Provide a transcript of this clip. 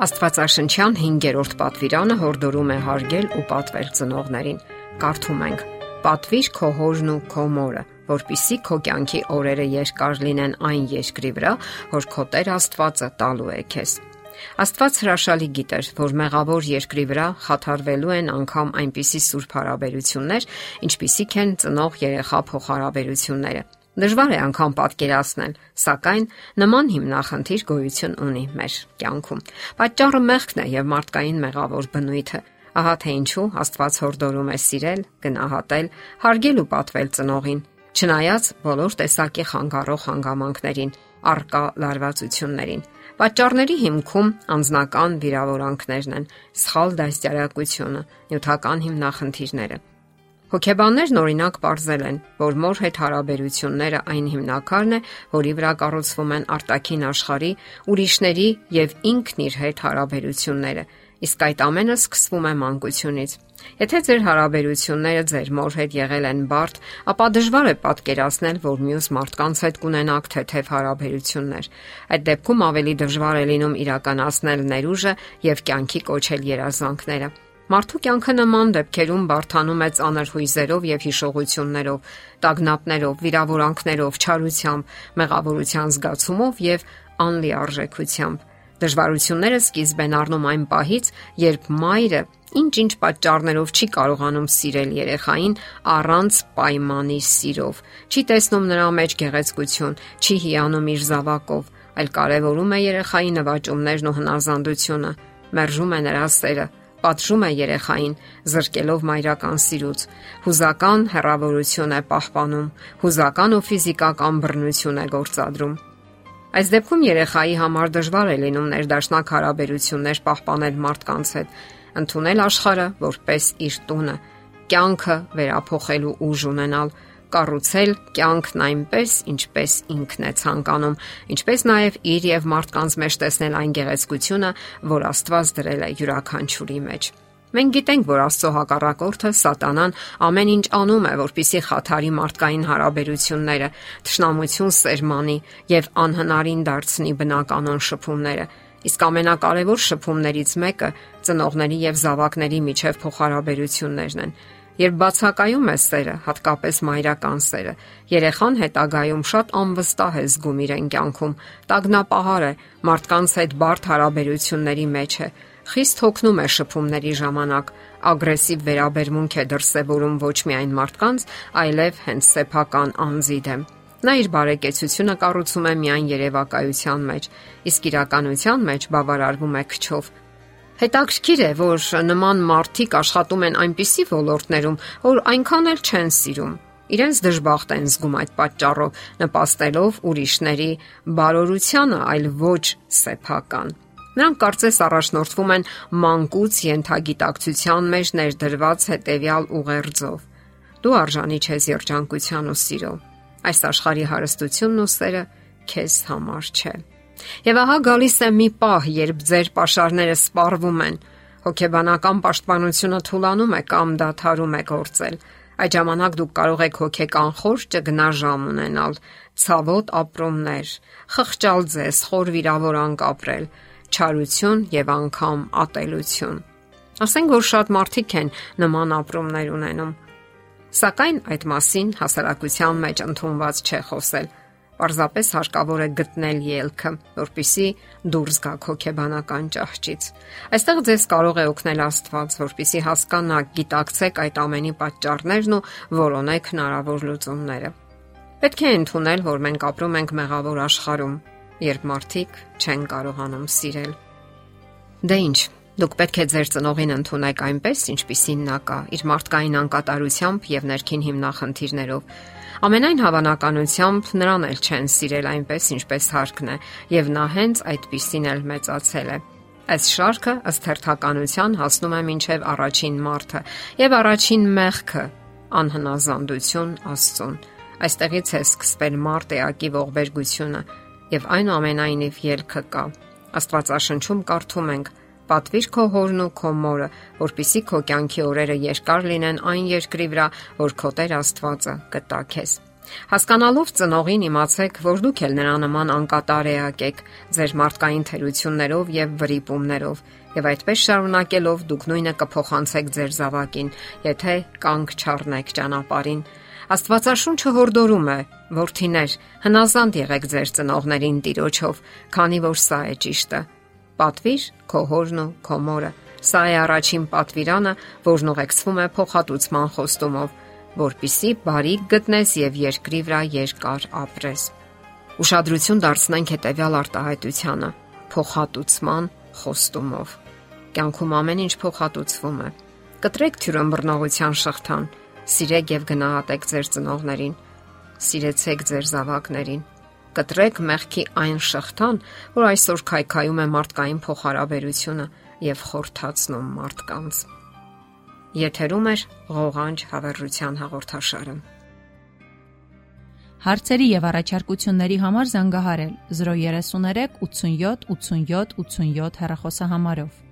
Աստվածաշնչյան 5-րդ պատվիրանը հորդորում է հարգել ու պատվել ծնողներին։ Կարդում ենք. Պատվիր քո հորն ու քո մորը, որpիսի քո կյանքի օրերը երկար լինեն այն երկրի վրա, որ քո Տեր Աստվածը տալու է քեզ։ Աստված հրաշալի գիտեր, որ մեղավոր երկրի վրա խաթարվելու են անգամ այնպիսի սուրբ հարաբերություններ, ինչպիսիք են ծնող-երեխա փոխհարաբերությունները Դժվար է անգամ պատկերացնել, սակայն նման հիմնախնդիր գոյություն ունի մեր կյանքում։ Պատճառը մեղքն է եւ մարդկային մեղավոր բնույթը։ Ահա թե ինչու Աստված հորդորում է սիրել, գնահատել, հարգել ու պատվել ծնողին, չնայած բոլոր տեսակի խանգարող հանգամանքներին, արկա լարվածություններին։ Պատճառների հիմքում անznական վիրավորանքներն են, սխալ դաստիարակությունը, նյութական հիմնախնդիրները Հոգեբաններն օրինակ ողրզել են, որ մոր հետ հարաբերությունները այն հիմնակարն է, որի վրա կառուցվում են արտաքին աշխարհի, ուրիշների եւ ինքն իր հետ հարաբերությունները, իսկ այդ ամենը սկսվում է մանկությունից։ Եթե ձեր հարաբերությունները ձեր մոր հետ եղել են բարդ, ապա դժվար է պատկերացնել, որ մյուս մարդկանց հետ կունենաք թեթև հարաբերություններ։ Այդ դեպքում ավելի դժվար է լինում իրականացնել ներուժը եւ կյանքի կոչել երազանքները։ Մարդու կյանքը նման դեպքերում բարթանում է ծանր հույզերով եւ հիշողություններով, տագնապներով, վիրավորանքներով, չարությամբ, մեղավորության զգացումով եւ անլիարժեքությամբ։ Դժվարությունները սկիզբ են առնում այն պահից, երբ մայրը ինչ-ինչ պատճառներով չի կարողանում սիրել երեխային առանց պայմանի սիրով։ Չի տեսնում նրա մեջ գեղեցկություն, չի հիանում իր զավակով, այլ կարևորում է երեխայի նվաճումներն ու հնազանդությունը, մերժում է նրա սերը, պատժում է երեխային, զրկելով մայրական սիրուց, հուզական հեռավորություն է պահպանում, հուզական ու ֆիզիկական բռնություն է գործադրում։ Այս դեպքում երեխայի համար դժվար է լինում ներդաշնակ հարաբերություններ պահպանել մարդկանց հետ, ընդունել աշխարհը որպես իր տունը, կյանքը վերափոխելու ուժ ունենալ, կառուցել կյանքն այնպես, ինչպես ինքն է ցանկանում, ինչպես նաև իր եւ մարդկանց մեջ տեսնել այն գեղեցկությունը, որ Աստված դրել է յուրաքանչյուրի մեջ։ Մենք գիտենք, որ Աստծո հակառակորդը Սատանան ամեն ինչ անում է, որpիսի խաթարի մարդկային հարաբերությունները, թշնամություն սերմանի եւ անհնարին դարձնի բնականon շփումները։ Իսկ ամենակարևոր շփումներից մեկը ծնողների եւ զավակների միջև փոխհարաբերություններն են Երբ բացակայում է սերը, հատկապես մայրական սերը, երեխան հետագայում շատ անվստահ է զգում իրեն կյանքում, տագնապահար է, մարդկանց հետ բարդ հարաբերությունների մեջ է, խիստ հոգնում է շփումների ժամանակ, ագրեսիվ վերաբերմունք է դրսևորում ոչ միայն մարդկանց, այլև հենց սեփական անձի դեմ։ Նա իր բարեկեցությունը կառուցում է միայն երևակայության մեջ, իսկ իրականության մեջ բավարարվում է քչով, Հետաքրքիր է, որ նման մարդիկ աշխատում են այնպիսի ոլորտներում, որ այնքան էլ չեն սիրում։ Իրենց դժբախտ են զգում այդ պատճառով, նպաստելով ուրիշների բարօրությանը, այլ ոչ սեփական։ Նրանք կարծես առաջնորդվում են մանկուց յենթագիտակցության մեջ ներդրված հետևյալ ուղերձով. Դու արժանի ես երջանկության ու սիրո։ Այս աշխարհի հարստությունն ու սերը քեզ համար չէ։ Եվ ահա գալիս է մի պահ, երբ ձեր pašարները սպառվում են, հոգեբանական պաշտպանությունը թուլանում է կամ դադարում է գործել։ Այդ ժամանակ դուք կարող եք հոգեկան խոր ճգնաժամ ունենալ, ցավոտ ապրումներ, խղճալ ձեզ, խոր վիրավորանք ապրել, չարություն եւ անգամ ատելություն։ Ասենք որ շատ մարդիկ են նման ապրումներ ունենում։ Սակայն այդ մասին հասարակության մեջ ընդունված չէ խոսել Պարզապես հարկավոր է գտնել ելքը, որpիսի դուրս գաք հոգեբանական ճահճից։ Այստեղ ձեզ կարող է օգնել Աստված, որpիսի հասկանաք, գիտակցեք այդ ամենի պատճառներն ու որոնեք հնարավոր լուծումները։ Պետք է ընդունել, որ մենք ապրում ենք մեղավոր աշխարհում, երբ մարդիկ չեն կարողանում սիրել։ Դե ի՞նչ, Դուք պետք է ձեր ծնողին ընդունեք այնպես, ինչպիսին նա կա, իր մարդկային անկատարությամբ եւ ներքին հիմնախնդիրներով Ամենայն հավանականությամբ նրան էլ չեն սիրել այնպես, ինչպես հարկն է, եւ նա հենց այդպիսին էլ մեծացել է։ Այս շարքը ըստ հերթականության հասնում է մինչև առաջին մարտը եւ առաջին մեղքը անհնազանդություն Աստծուն։ Այստեղից է սկսվել մարտեակի ողբերգությունը եւ այնուամենայնիվ ելքը կա։ Աստվածաշնչում կարդում ենք պատվիր քո հորն ու քո մորը, որpիսի քո կյանքի օրերը երկար լինեն այն երկրի վրա, որ քո Տեր Աստվածը կտա քեզ։ Հասկանալով ծնողին իմացեք, որ դուք էլ նրա նման անկատար էակ եք ձեր մարդկային թերություններով եւ վրիպումներով, եւ այդպես շարունակելով դուք նույնը կփոխանցեք ձեր զավակին, եթե կանգ չառնեք ճանապարհին։ Աստվածաշունչը հորդորում է. Որդիներ, հնազանդ եղեք ձեր ծնողներին տիրոջով, քանի որ սա է ճիշտը։ Պատվիր քո հորն ու քո մորը։ Սա է առաջին պատվիրանը, որն ուղեկցվում է փոխհատուցման խոստումով որpիսի բարիք գտնես եւ երկրի վրա երկար ապրես։ Ուշադրություն դարձնենք հետեւյալ արտահայտությանը՝ փոխհատուցման խոստումով։ Կյանքում ամեն ինչ փոխհատուցվում է։ Կտրեք թյուրըմբռնողության շղթան, սիրեք եւ գնահատեք ձեր ծնողներին, սիրեցեք ձեր զավակներին։ Կտրեք մեղքի այն շղթան, որ այսօր քայքայում է մարդկային փոխհարաբերությունը եւ խորթացնում մարդկանց։ Եթերում է ղողանջ հավերժության հաղորդաշարը։ Հարցերի եւ առաջարկությունների համար զանգահարել 033 87 87 87 հեռախոսահամարով։